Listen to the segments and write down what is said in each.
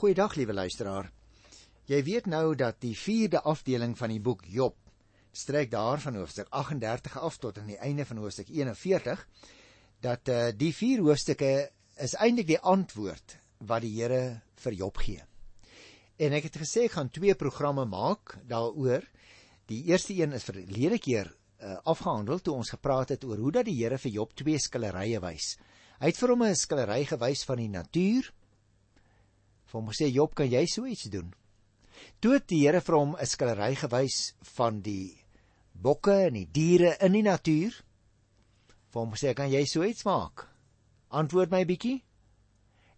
Goeiedag liewe luisteraar. Jy weet nou dat die 4de afdeling van die boek Job strek daar van hoofstuk 38 af tot aan die einde van hoofstuk 41 dat uh, die vier hoofstukke is eintlik die antwoord wat die Here vir Job gee. En ek het gesê ek gaan twee programme maak daaroor. Die eerste een is verlede keer uh, afgehandel toe ons gepraat het oor hoe dat die Here vir Job twee skillerye wys. Hy het vir hom 'n skillery gewys van die natuur. Vir hom gesê Job, kan jy so iets doen? Toe het die Here vir hom 'n skillery gewys van die bokke en die diere in die natuur. Vir hom sê, "Kan jy so iets maak?" Antwoord my bietjie.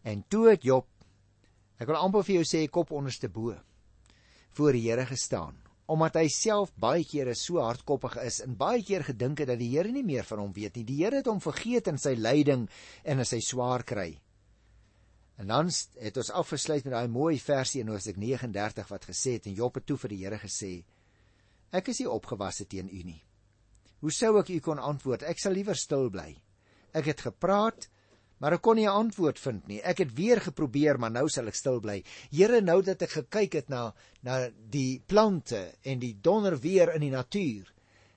En toe het Job ek wil amper vir jou sê kop onderste bo voor die Here gestaan, omdat hy self baie kere so hardkoppig is en baie keer gedink het dat die Here nie meer van hom weet nie. Die Here het hom vergeet in sy lyding en in sy swaar kry. En dan het ons afgesluit met daai mooi versie in Hoofstuk 39 wat gesê het en Job het toe vir die Here gesê: Ek is nie opgewasse teen u nie. Hoe sou ek u kon antwoord? Ek sal liewer stil bly. Ek het gepraat, maar ek kon nie 'n antwoord vind nie. Ek het weer geprobeer, maar nou sal ek stil bly. Here, nou dat ek gekyk het na na die plante en die donder weer in die natuur,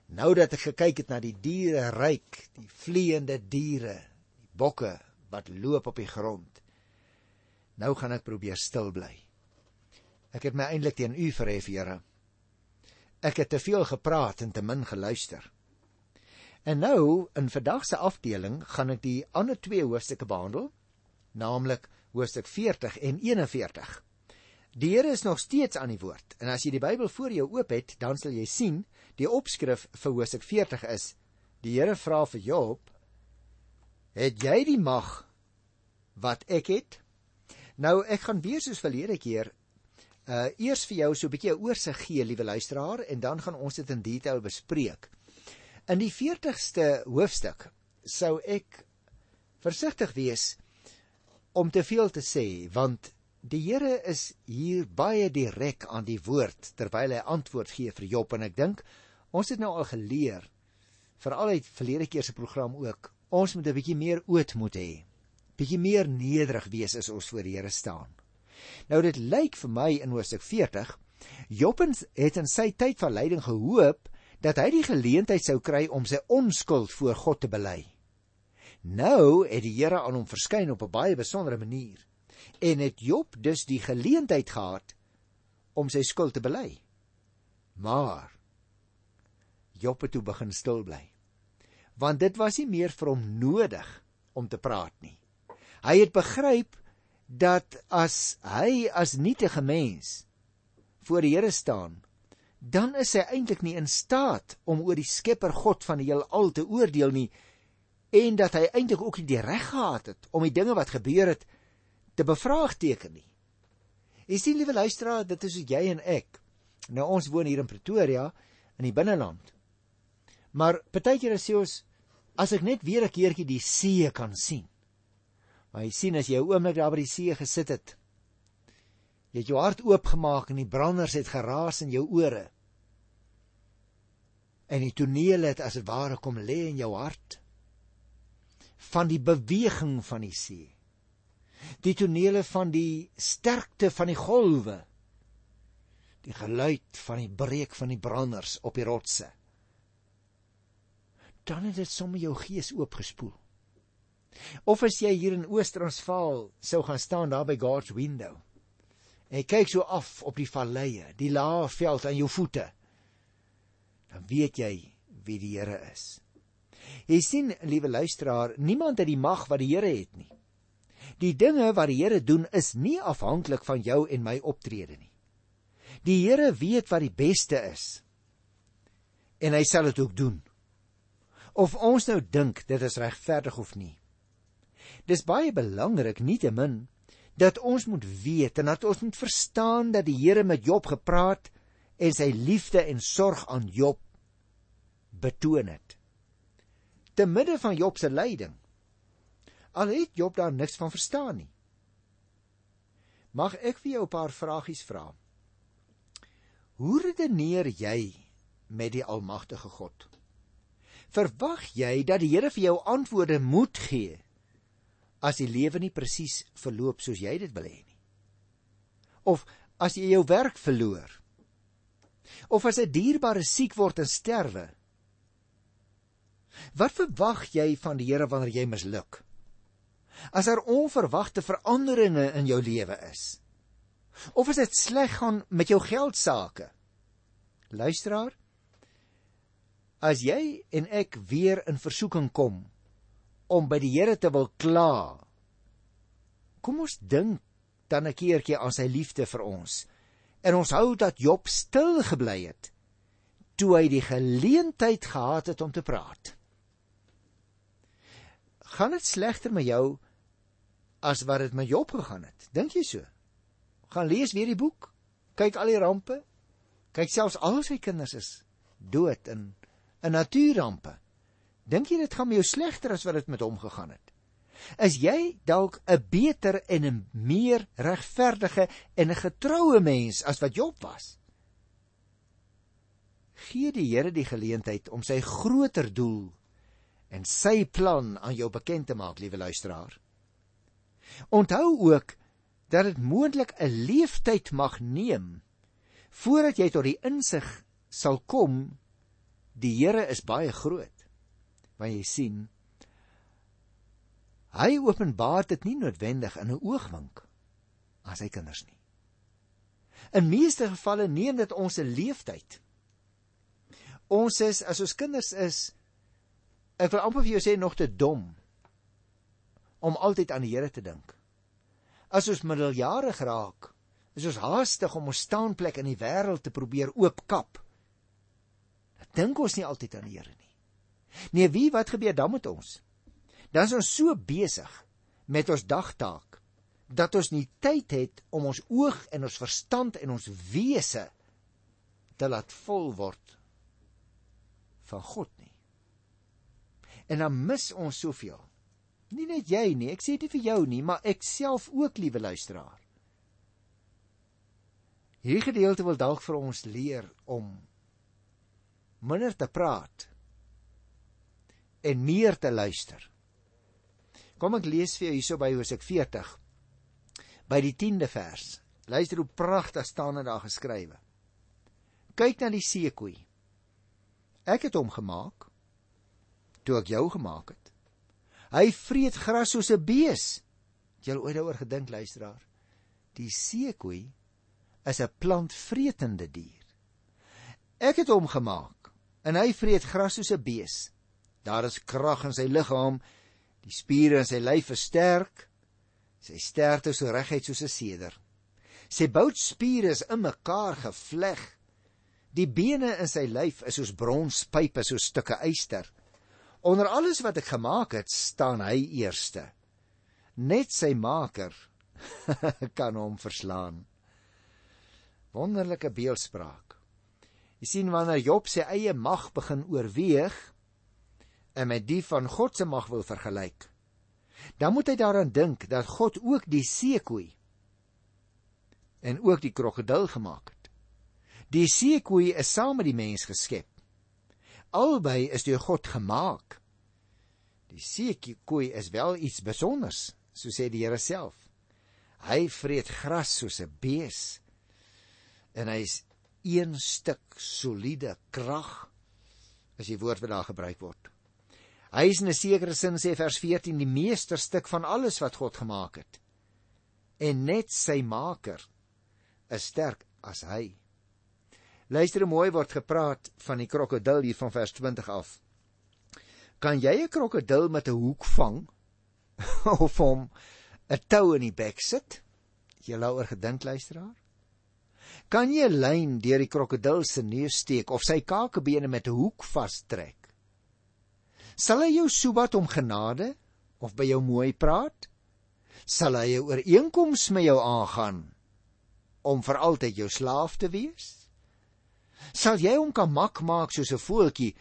nou dat ek gekyk het na die diere ryk, die vleiende diere, die bokke wat loop op die grond. Nou gaan ek probeer stil bly. Ek het my eintlik teen u verhef, Here. Ek het te veel gepraat en te min geluister. En nou in vandag se afdeling gaan ek die ander twee hoofstukke behandel, naamlik hoofstuk 40 en 41. Die Here is nog steeds aan die woord. En as jy die Bybel voor jou oop het, dan sal jy sien die opskrif vir hoofstuk 40 is: Die Here vra vir Job: "Het jy die mag wat ek het?" Nou ek gaan weer soos verlede keer uh eers vir jou so 'n bietjie 'n oorsig gee, liewe luisteraar, en dan gaan ons dit in detail bespreek. In die 40ste hoofstuk sou ek versigtig wees om te veel te sê, want die Here is hier baie direk aan die woord terwyl hy antwoord gee vir Job en ek dink ons het nou al geleer veral uit verlede keer se program ook ons moet 'n bietjie meer ootmoed hê bietjie meer nederig wees as ons voor die Here staan Nou dit lyk vir my in Hoofstuk 40 Jobbens het in sy tyd van lyding gehoop dat hy die geleentheid sou kry om sy onskuld voor God te bely. Nou het die Here aan hom verskyn op 'n baie besondere manier en het Job dus die geleentheid gehad om sy skuld te bely. Maar Job het toe begin stil bly. Want dit was nie meer vir hom nodig om te praat nie. Hy het begryp dat as hy as nietige mens voor die Here staan, dan is hy eintlik nie in staat om oor die Skepper God van die heelal te oordeel nie en dat hy eintlik ook nie die reg gehad het om die dinge wat gebeur het te bevraagteken nie. Jy sien liewe luisteraar, dit is jy en ek. Nou ons woon hier in Pretoria in die binneland. Maar partykeer sê ons as ek net weer 'n keertjie die see kan sien Maar jy sien as jy 'n oomblik daar by die see gesit het, jy het jou hart oopgemaak en die branders het geraas in jou ore. En die toneel het as dit ware kom lê in jou hart van die beweging van die see. Die tonele van die sterkte van die golwe. Die geluid van die breek van die branders op die rotse. Dan het dit sommer jou gees oopgespoel. Of as jy hier in Oos-Transvaal sou gaan staan daar by God's window. En kyk so af op die valleie, die lae veld aan jou voete. Dan weet jy wie die Here is. Jy sien, liewe luisteraar, niemand het die mag wat die Here het nie. Die dinge wat die Here doen is nie afhanklik van jou en my optrede nie. Die Here weet wat die beste is. En hy sal dit ook doen. Of ons nou dink dit is regverdig of nie. Dis baie belangrik nietemin dat ons moet weet en dat ons moet verstaan dat die Here met Job gepraat en sy liefde en sorg aan Job betoon het. Te midde van Job se lyding. Al het Job daar niks van verstaan nie. Mag ek vir jou 'n paar vragies vra? Hoe redeneer jy met die almagtige God? Verwag jy dat die Here vir jou antwoorde moet gee as die lewe nie presies verloop soos jy dit wil hê nie. of as jy jou werk verloor. Of as 'n dierbare siek word en sterwe. Wat verwag jy van die Here wanneer jy misluk? As daar onverwagte veranderinge in jou lewe is. Of as dit sleg gaan met jou geld sake luisteraar as jy en ek weer in versoeking kom om by die Here te wil kla. Kom ons dink dan 'n keertjie aan sy liefde vir ons. En ons hou dat Job stil gebly het toe hy die geleentheid gehad het om te praat. Gaan dit slegter met jou as wat dit met Job gegaan het? Dink jy so? Gaan lees weer die boek? Kyk al die rampe? Kyk selfs al sy kinders is dood in 'n natuurrampe dink jy dit gaan met jou slegter as wat dit met hom gegaan het? Is jy dalk 'n beter en 'n meer regverdige en 'n getroue mens as wat Job was? Gee die Here die geleentheid om sy groter doel en sy plan aan jou bekend te maak liewe luisteraar. Onthou ook dat dit moontlik 'n leeftyd mag neem voordat jy tot die insig sal kom die Here is baie groot. Want jy sien hy openbaar dit nie noodwendig in 'n oogwink aan sy kinders nie. In meeste gevalle neem dit ons 'n leeftyd. Ons is as ons kinders is ek wil amper vir jou sê nog te dom om altyd aan die Here te dink as ons middeljarig raak, is ons haastig om ons staanplek in die wêreld te probeer oopkap. Dan dink ons nie altyd aan die Here nie. Nee, wie wat gebeur dan met ons? Dan is ons so besig met ons dagtaak dat ons nie tyd het om ons oog en ons verstand en ons wese te laat vol word van God nie. En dan mis ons soveel. Nie net jy nie, ek sê dit vir jou nie, maar ek self ook, liewe luisteraar. Hierdie gedeelte wil dalk vir ons leer om minder te praat en meer te luister. Kom ek lees vir jou hierso by Hosea 40 by die 10de vers. Luister hoe pragtig staan dit daar geskrywe. Kyk na die seekoei. Ek het hom gemaak toe ek jou gemaak het. Hy vreet gras soos 'n bees. Het jy ooit daaroor gedink, luisteraar? Die seekoei is 'n plantvretende dier. Ek het hom gemaak en hy vreet gras soos 'n bees. Daar is krag in sy liggaam. Die spiere in sy lyf is sterk. Sy sterkte so reguit soos 'n seder. Sy boutspiere is in mekaar gevleg. Die bene in sy lyf is soos bronspype, soos stukke yster. Onder alles wat ek gemaak het, staan hy eerste. Net sy maker kan hom verslaan. Wonderlike beeldspraak. Jy sien wanneer Job sy eie mag begin oorweeg en met die van God se mag wil vergelyk, dan moet hy daaraan dink dat God ook die seekoei en ook die krokodil gemaak het. Die seekoei is saam met die mens geskep albei is deur God gemaak. Die seekoei is wel iets besonders, so sê die Here self. Hy vreet gras soos 'n bees en hy's een stuk soliede krag as die woord wat daar gebruik word. Hy is in 'n sekere sin sê vers 14 die meesterstuk van alles wat God gemaak het. En net sy maker is sterk as hy. Luister mooi word gepraat van die krokodil hier van vers 20 af. Kan jy 'n krokodil met 'n hoek vang of hom 'n tou in die bek sit? Jy lou oor gedink luisteraar? Kan jy 'n lyn deur die krokodil se neus steek of sy kakebene met 'n hoek vastrek? Sal hy jou soebat om genade of by jou mooi praat? Sal hy 'n ooreenkoms met jou aangaan om vir altyd jou slaaf te wees? Sal jy hom kan mak maak soos 'n voeltjie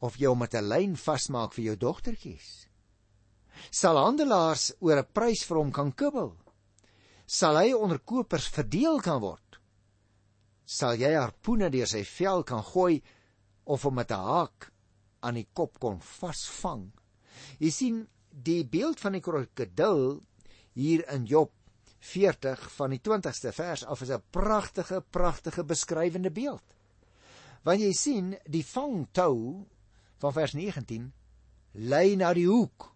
of hom met 'n lyn vasmaak vir jou dogtertjies? Sal handelaars oor 'n prys vir hom kan kibbel? Sal hy onder kopers verdeel kan word? Sal jy harpoene deur sy vel kan gooi of hom met 'n haak aan die kop kon vasvang? Jy sien die beeld van die krokodil hier in Job 40 van die 20ste vers af is 'n pragtige pragtige beskrywende beeld. Want jy sien, die vangtou van vers 19 lei na die hoek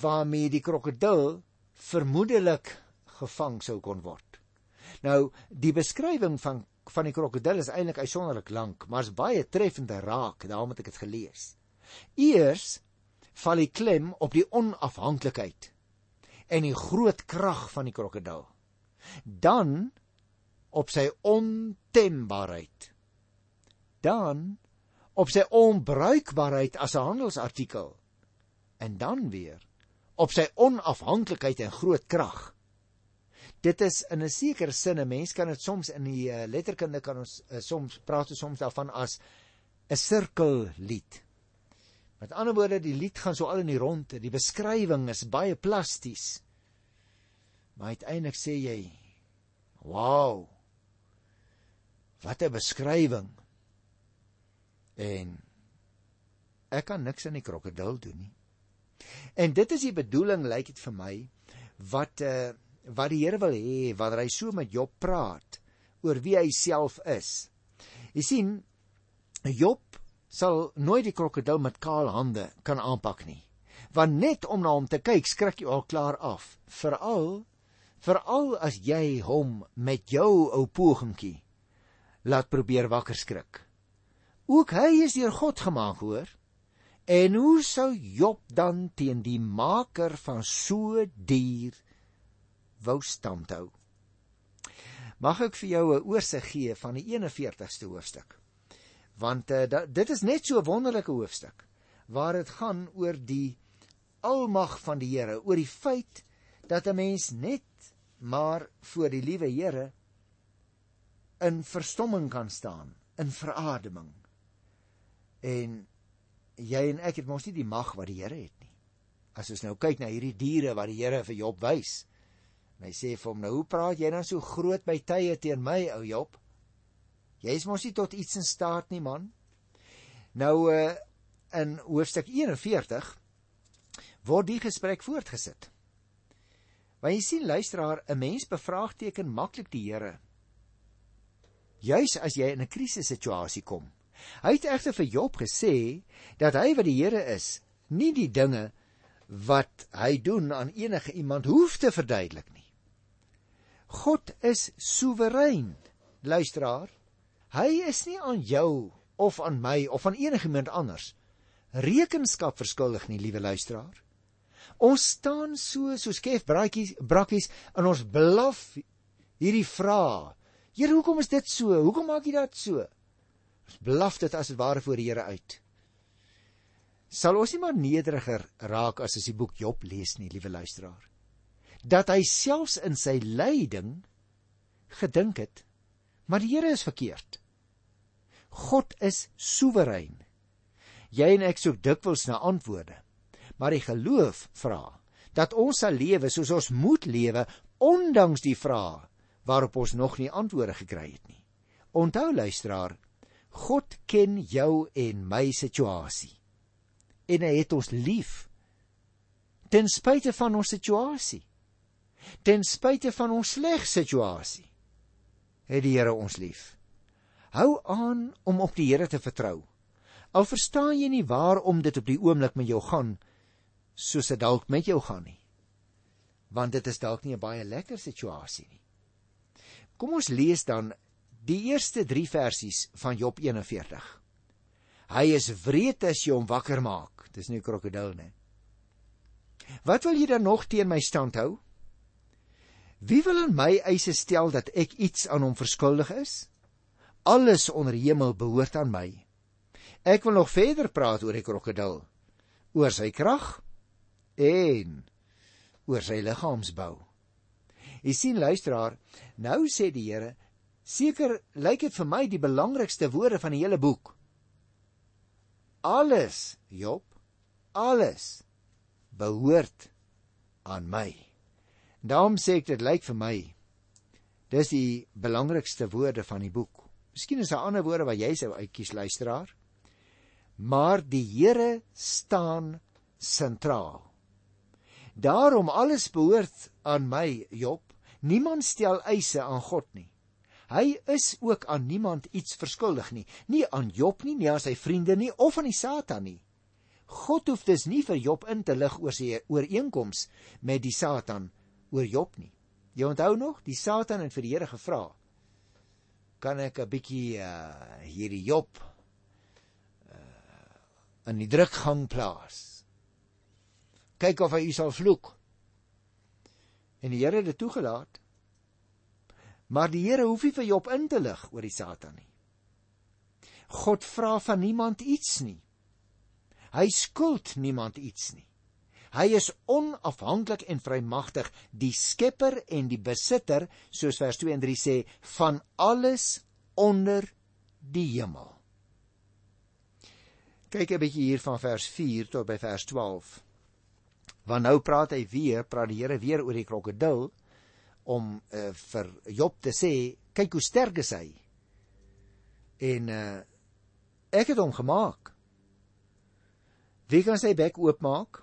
waarmee die krokodil vermoedelik gevang sou kon word. Nou, die beskrywing van van die krokodil is eintlik uitsonderlik lank, maar is baie treffend en raak, daarom het ek dit gelees. Eers val die klem op die onafhanklikheid en die groot krag van die krokodil. Dan op sy ontembaarheid. Dan op sy onbruikbaarheid as 'n handelsartikel. En dan weer op sy onafhanklikheid en groot krag. Dit is in 'n sekere sin 'n mens kan dit soms in die uh, letterkunde kan ons uh, soms praat ons soms daarvan as 'n sirkellied. Met ander woorde, die lied gaan so al in die ronde. Die beskrywing is baie plasties. Maar uiteindelik sê jy: "Wow! Wat 'n beskrywing." En ek kan niks aan die krokodil doen nie. En dit is die bedoeling, lyk dit vir my, wat uh wat die Here wil hê wanneer hy so met Job praat oor wie hy self is. Jy sien, Job sal nooit die krokodil met kaal hande kan aanpak nie. Want net om na hom te kyk, skrik jy al klaar af. Veral veral as jy hom met jou ou pogingkie laat probeer wakker skrik. Ook hy is deur God gemaak, hoor. En hoe sou Job dan teen die maker van so dier wou standhou? Mag ek vir jou 'n oorsig gee van die 41ste hoofstuk? want uh, da, dit is net so 'n wonderlike hoofstuk waar dit gaan oor die almag van die Here, oor die feit dat 'n mens net maar voor die liewe Here in verstomming kan staan, in verademing. En jy en ek het mos nie die mag wat die Here het nie. As ons nou kyk na hierdie diere wat die Here vir Job wys, en hy sê vir hom nou, hoe praat jy dan so groot by tye teen my, ou Job? Jy is mos nie tot iets in staat nie, man. Nou uh in hoofstuk 41 word die gesprek voortgesit. Want jy sien luisteraar, 'n mens bevraagteken maklik die Here. Juis as jy in 'n krisissituasie kom. Hy het egter vir Job gesê dat hy wat die Here is, nie die dinge wat hy doen aan enige iemand hoef te verduidelik nie. God is soewerein, luisteraar. Hy is nie aan jou of aan my of aan enigiemand anders rekenskap verskuldig nie, liewe luisteraar. Ons staan so so skef braakies brakkies en ons blaf hierdie vrae. Here, hoekom is dit so? Hoekom maak jy dit so? Ons blaf dit as dit ware voor die Here uit. Sal ons nie maar nederiger raak as as die boek Job lees nie, liewe luisteraar. Dat hy selfs in sy lyding gedink het, maar die Here is verkeerd. God is soewerein. Jy en ek soek dikwels na antwoorde. Maar die geloof vra dat ons sal lewe soos ons moet lewe ondanks die vrae waarop ons nog nie antwoorde gekry het nie. Onthou luisteraar, God ken jou en my situasie. En hy het ons lief. Ten spyte van ons situasie. Ten spyte van ons sleg situasie. Het die Here ons lief. Hou aan om op die Here te vertrou. Al verstaan jy nie waarom dit op die oomblik met jou gaan soos dit dalk met jou gaan nie. Want dit is dalk nie 'n baie lekker situasie nie. Kom ons lees dan die eerste 3 versies van Job 41. Hy is wreed as jy hom wakker maak. Dis nie 'n krokodil nie. Wat wil jy dan nog teen my stand hou? Wie wil aan my eise stel dat ek iets aan hom verskuldig is? Alles onder hemel behoort aan my. Ek wil nog verder praat oor die krokodil, oor sy krag en oor sy liggaamsbou. Jy sien luisteraar, nou sê die Here, seker lyk dit vir my die belangrikste woorde van die hele boek. Alles, Job, alles behoort aan my. Daarom sê ek dit lyk vir my dis die belangrikste woorde van die boek. Miskien is daar ander woorde wat jy sou uitkies luisteraar. Maar die Here staan sentraal. Daarom alles behoort aan my Job. Niemand stel eise aan God nie. Hy is ook aan niemand iets verskuldig nie, nie aan Job nie, nie aan sy vriende nie of aan die Satan nie. God hoef dus nie vir Job in te lig oor sy ooreenkoms met die Satan oor Job nie. Jy onthou nog, die Satan het vir die Here gevra: "Kan ek 'n bietjie uh, hierdie Job uh, in die drukgang plaas? Kyk of hy u sal vloek." En die Here het dit toegelaat. Maar die Here hoef nie vir Job in te lig oor die Satan nie. God vra van niemand iets nie. Hy skuld niemand iets nie. Hy is onafhanklik en vrymagtig, die skepper en die besitter, soos vers 2 en 3 sê, van alles onder die hemel. Kyk 'n bietjie hier van vers 4 tot by vers 12. Want nou praat hy weer, praat die Here weer oor die krokodil om uh, vir Job te sê, kyk hoe sterk is hy. En uh, ek het hom gemaak. Wie kan sy bek oopmaak?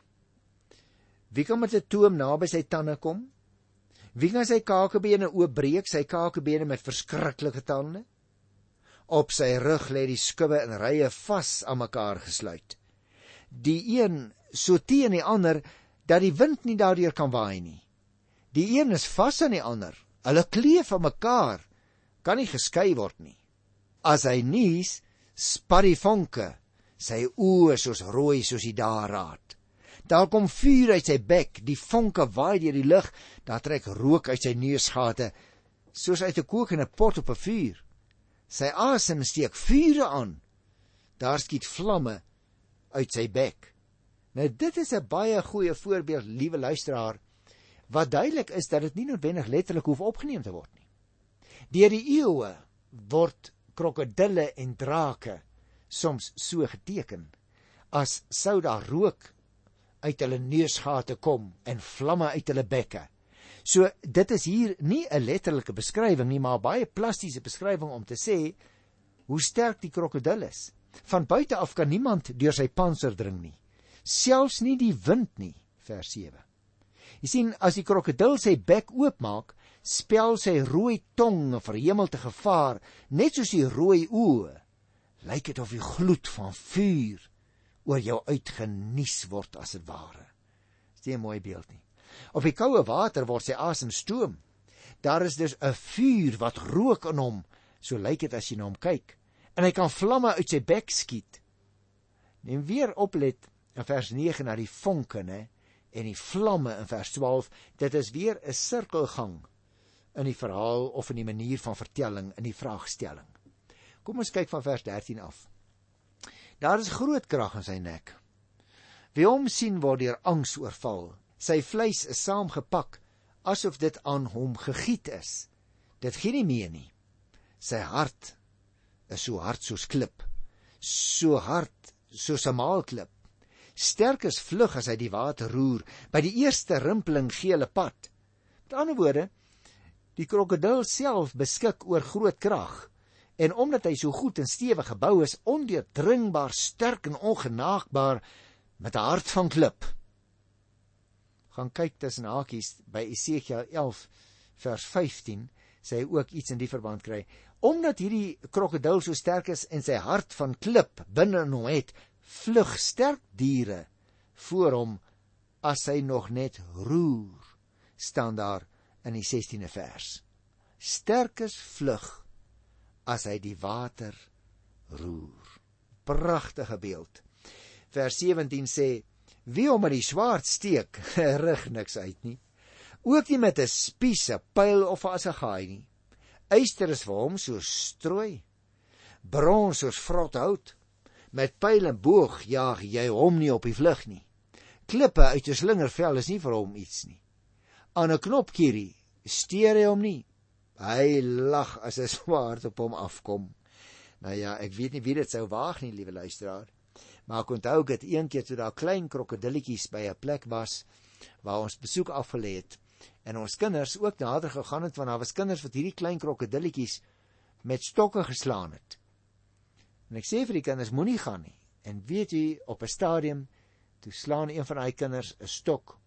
Wie kan met 'n toom naby sy tande kom? Wie kan sy kakebene oopbreek, sy kakebene met verskriklike tande? Op sy rug lê die skubbe in rye vas aan mekaar gesluit. Die een so teen die ander dat die wind nie daardeur kan waai nie. Die een is vas aan die ander. Hulle kleef aan mekaar, kan nie geskei word nie. As hy nies, spat die vonke sy oë soos rooi soos die daarraad. Daar kom vuur uit sy bek, die vonke waai deur die lug, daar trek rook uit sy neusgate soos uit 'n kokende pot op 'n vuur. Sy asem steek vure aan. Daar skiet vlamme uit sy bek. Nou dit is 'n baie goeie voorbeeld, liewe luisteraar, wat duidelik is dat dit nie noodwendig letterlik hoef opgeneem te word nie. Deur die eeue word krokodille en drake soms so geteken as sou daar rook uit hulle neusgate kom en vlamme uit hulle bekke. So dit is hier nie 'n letterlike beskrywing nie, maar baie plastiese beskrywing om te sê hoe sterk die krokodil is. Van buite af kan niemand deur sy panser dring nie, selfs nie die wind nie, vers 7. Jy sien as die krokodil sy bek oopmaak, spel sy rooi tong 'n verhemelte gevaar, net soos die rooi oë lyk dit of die gloed van vuur oor jou uitgenies word as dit ware. Dis nie 'n mooi beeld nie. Op die koue water word sy asem stoom. Daar is dus 'n vuur wat rook in hom, so lyk dit as jy na hom kyk, en hy kan vlamme uit sy bek skiet. Neem weer oplet in vers 9 na die vonke, né? En die vlamme in vers 12, dit is weer 'n sirkelgang in die verhaal of in die manier van vertelling in die vraagstelling. Kom ons kyk van vers 13 af. Daar is groot krag in sy nek. Wie hom sien word deur angs oorval. Sy vleis is saamgepak asof dit aan hom gegiet is. Dit gee nie meer nie. Sy hart is so hard soos klip. So hard soos 'n maalklip. Sterk is vlug as hy die water roer. By die eerste rimpeling gee hulle pad. Met ander woorde, die krokodil self beskik oor groot krag en omdat hy so goed en stewig gebou is, ondeurdringbaar sterk en ongenaakbaar met 'n hart van klip. Gaan kyk tussen hakies by Esegiel 11 vers 15 sê hy ook iets in die verband kry. Omdat hierdie krokodil so sterk is en sy hart van klip binne in hom het, vlug sterk diere voor hom as hy nog net roer. staan daar in die 16de vers. Sterkes vlug as hy die water roer. Pragtige beeld. Vers 17 sê: Wie hom met die swaard steek, rig niks uit nie. Ook nie met 'n spies, 'n pyl of 'n assegaai nie. Eyster is vir hom so strooi. Brons soos vrot hout. Met pyl en boog jaag jy hom nie op die vlug nie. Klippe uit 'n slingervel is nie vir hom iets nie. Aan 'n knopkierie steur hy hom nie. Hy lag as 'n swaard op hom afkom. Nou ja, ek weet nie wie dit sou waag nie, liewe luisteraar. Maar ek onthou dit een keer toe daar klein krokodilletjies by 'n plek was waar ons besoek afgelê het en ons kinders ook nader gegaan het want daar was kinders wat hierdie klein krokodilletjies met stokke geslaan het. En ek sê vir die kinders moenie gaan nie. En weet jy op 'n stadium toe slaan een van daai kinders 'n stok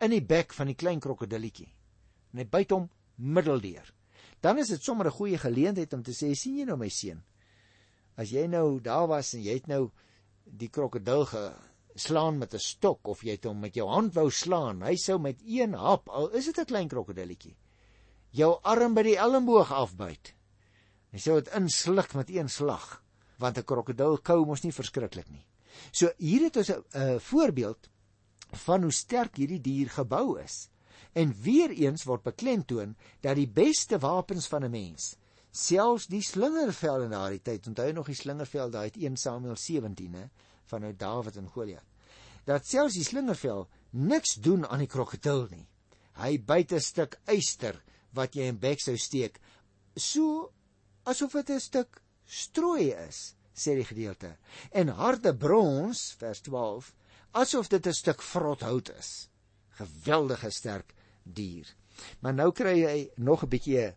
in die bek van die klein krokodilletjie. En hy byt hom middeldeur. Dan is dit sommer 'n goeie geleentheid om te sê sien jy nou my seun? As jy nou daar was en jy het nou die krokodil geslaan met 'n stok of jy het hom met jou hand wou slaan, hy sou met een hap, al is dit 'n klein krokodilletjie, jou arm by die elmboog afbyt. Hy sou dit insluk met een slag, want 'n krokodil kou mos nie verskriklik nie. So hier het ons 'n uh, voorbeeld van hoe sterk hierdie dier gebou is. En weer eens word beklemtoon dat die beste wapens van 'n mens, selfs die slingervel in daardie tyd, onthou nog die slingervel daai uit 1 Samuel 17 hè, van nou Dawid en Goliat. Dat selfs die slingervel niks doen aan die krokodil nie. Hy byt 'n stuk yster wat jy in bek sou steek, so asof dit 'n stuk strooi is, sê die gedeelte. En harde brons, vers 12, asof dit 'n stuk vrot hout is. Geweldige sterk dier. Maar nou kry jy nog 'n bietjie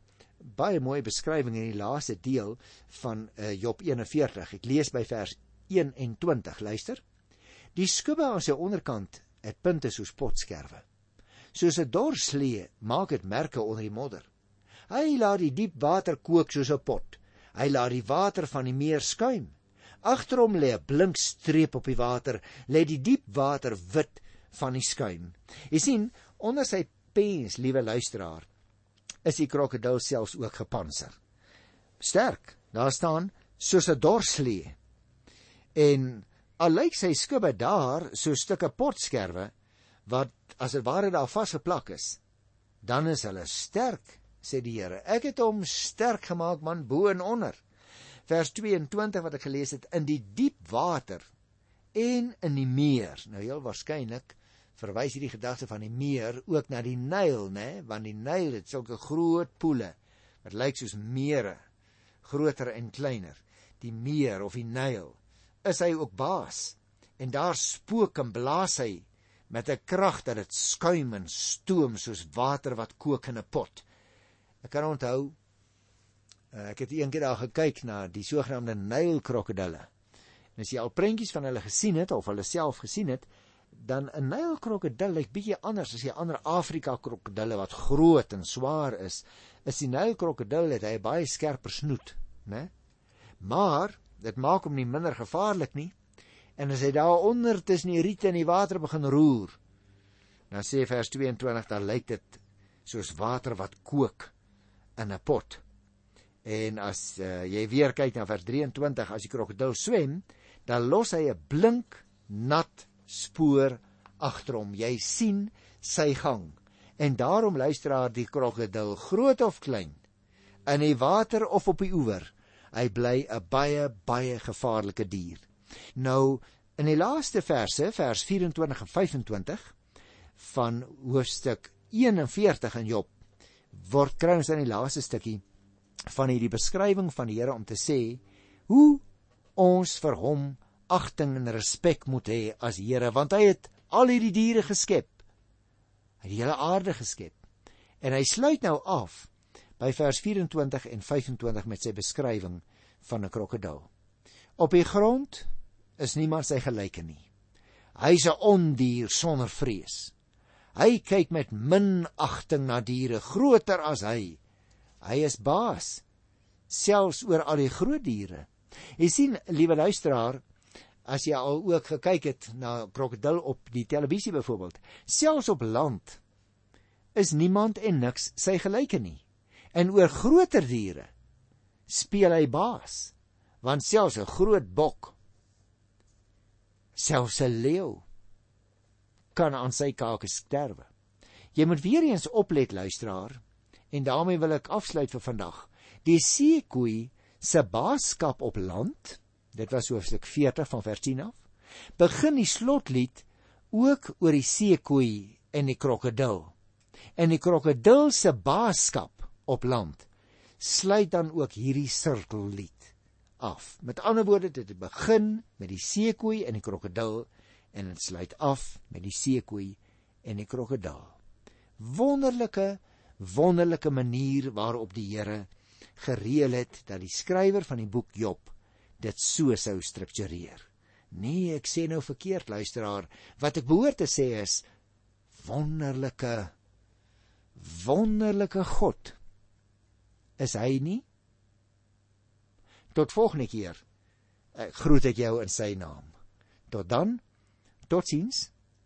baie mooi beskrywing in die laaste deel van uh, Job 41. Ek lees by vers 21. Luister. Die skubbe aan sy onderkant het punte soos potskerwe. Soos 'n dorslee maak dit merke onder die modder. Hy laat die diep water kook soos 'n pot. Hy laat die water van die meer skuim. Agter hom lê 'n blink streep op die water, lê die diep water wit van die skuim. Jy sien, onder sy pens, liewe luisteraar, is die krokodil selfs ook gepantser. Sterk. Daar staan soos 'n dorslee. En al lyk sy skubbe daar so stukke potskerwe wat as dit ware daar vasgeplak is, dan is hulle sterk, sê die Here. Ek het hom sterk gemaak man bo en onder vers 22 wat ek gelees het in die diep water en in die meer. Nou heel waarskynlik verwys hierdie gedagte van die meer ook na die Nyl, né? Want die Nyl het sulke groot poele wat lyk soos mere, groter en kleiner. Die meer of die Nyl is hy ook baas. En daar spook en blaas hy met 'n krag dat dit skuim en stoom soos water wat kook in 'n pot. Ek kan onthou Uh, ek het eendag daar gekyk na die sogenaamde Nylkrokodille. En as jy al prentjies van hulle gesien het of hulle self gesien het, dan 'n Nylkrokodil lyk bietjie anders as die ander Afrika krokodille wat groot en swaar is. Is die Nylkrokodil het hy baie skerper snoet, né? Maar dit maak hom nie minder gevaarlik nie. En as hy daar onder tussen die riete en die water begin roer, dan sê vers 22 dan lyk dit soos water wat kook in 'n pot. En as uh, jy weer kyk na vers 23, as die krokodil swem, dan los hy 'n blink nat spoor agter hom. Jy sien sy gang. En daarom luister haar die krokodil, groot of klein, in die water of op die oewer, hy bly 'n baie baie gevaarlike dier. Nou in die laaste verse, vers 24 en 25 van hoofstuk 41 in Job, word kry ons in die laaste stukkie van hierdie beskrywing van die Here om te sê hoe ons vir hom agting en respek moet hê as Here want hy het al hierdie diere geskep. Hy het die hele aarde geskep. En hy sluit nou af by vers 24 en 25 met sy beskrywing van 'n krokodil. Op die grond is niemand sy gelyke nie. Hy's 'n ondier sonder vrees. Hy kyk met minagting na diere groter as hy Hy is baas selfs oor al die groot diere. Jy sien, liewe luisteraar, as jy al ook gekyk het na krokodil op die televisie byvoorbeeld, selfs op land is niemand en niks sy gelyke nie. En oor groter diere speel hy baas, want selfs 'n groot bok, selfs 'n leeu kan aan sy kake sterwe. Jy moet weer eens oplet luisteraar, En daarmee wil ek afsluit vir vandag. Die seekoei se baaskap op land, dit was hoofstuk 40 van vers 10 af, begin die slotlied ook oor die seekoei en die krokodil. En die krokodil se baaskap op land sluit dan ook hierdie sirkellied af. Met ander woorde, dit begin met die seekoei en die krokodil en dit sluit af met die seekoei en die krokodil. Wonderlike wonderlike manier waarop die Here gereël het dat die skrywer van die boek Job dit so sou struktureer. Nee, ek sê nou verkeerd luisteraar, wat ek behoort te sê is wonderlike wonderlike God is hy nie? Tot volgende keer. Ek groet ek jou in sy naam. Tot dan. Totsiens.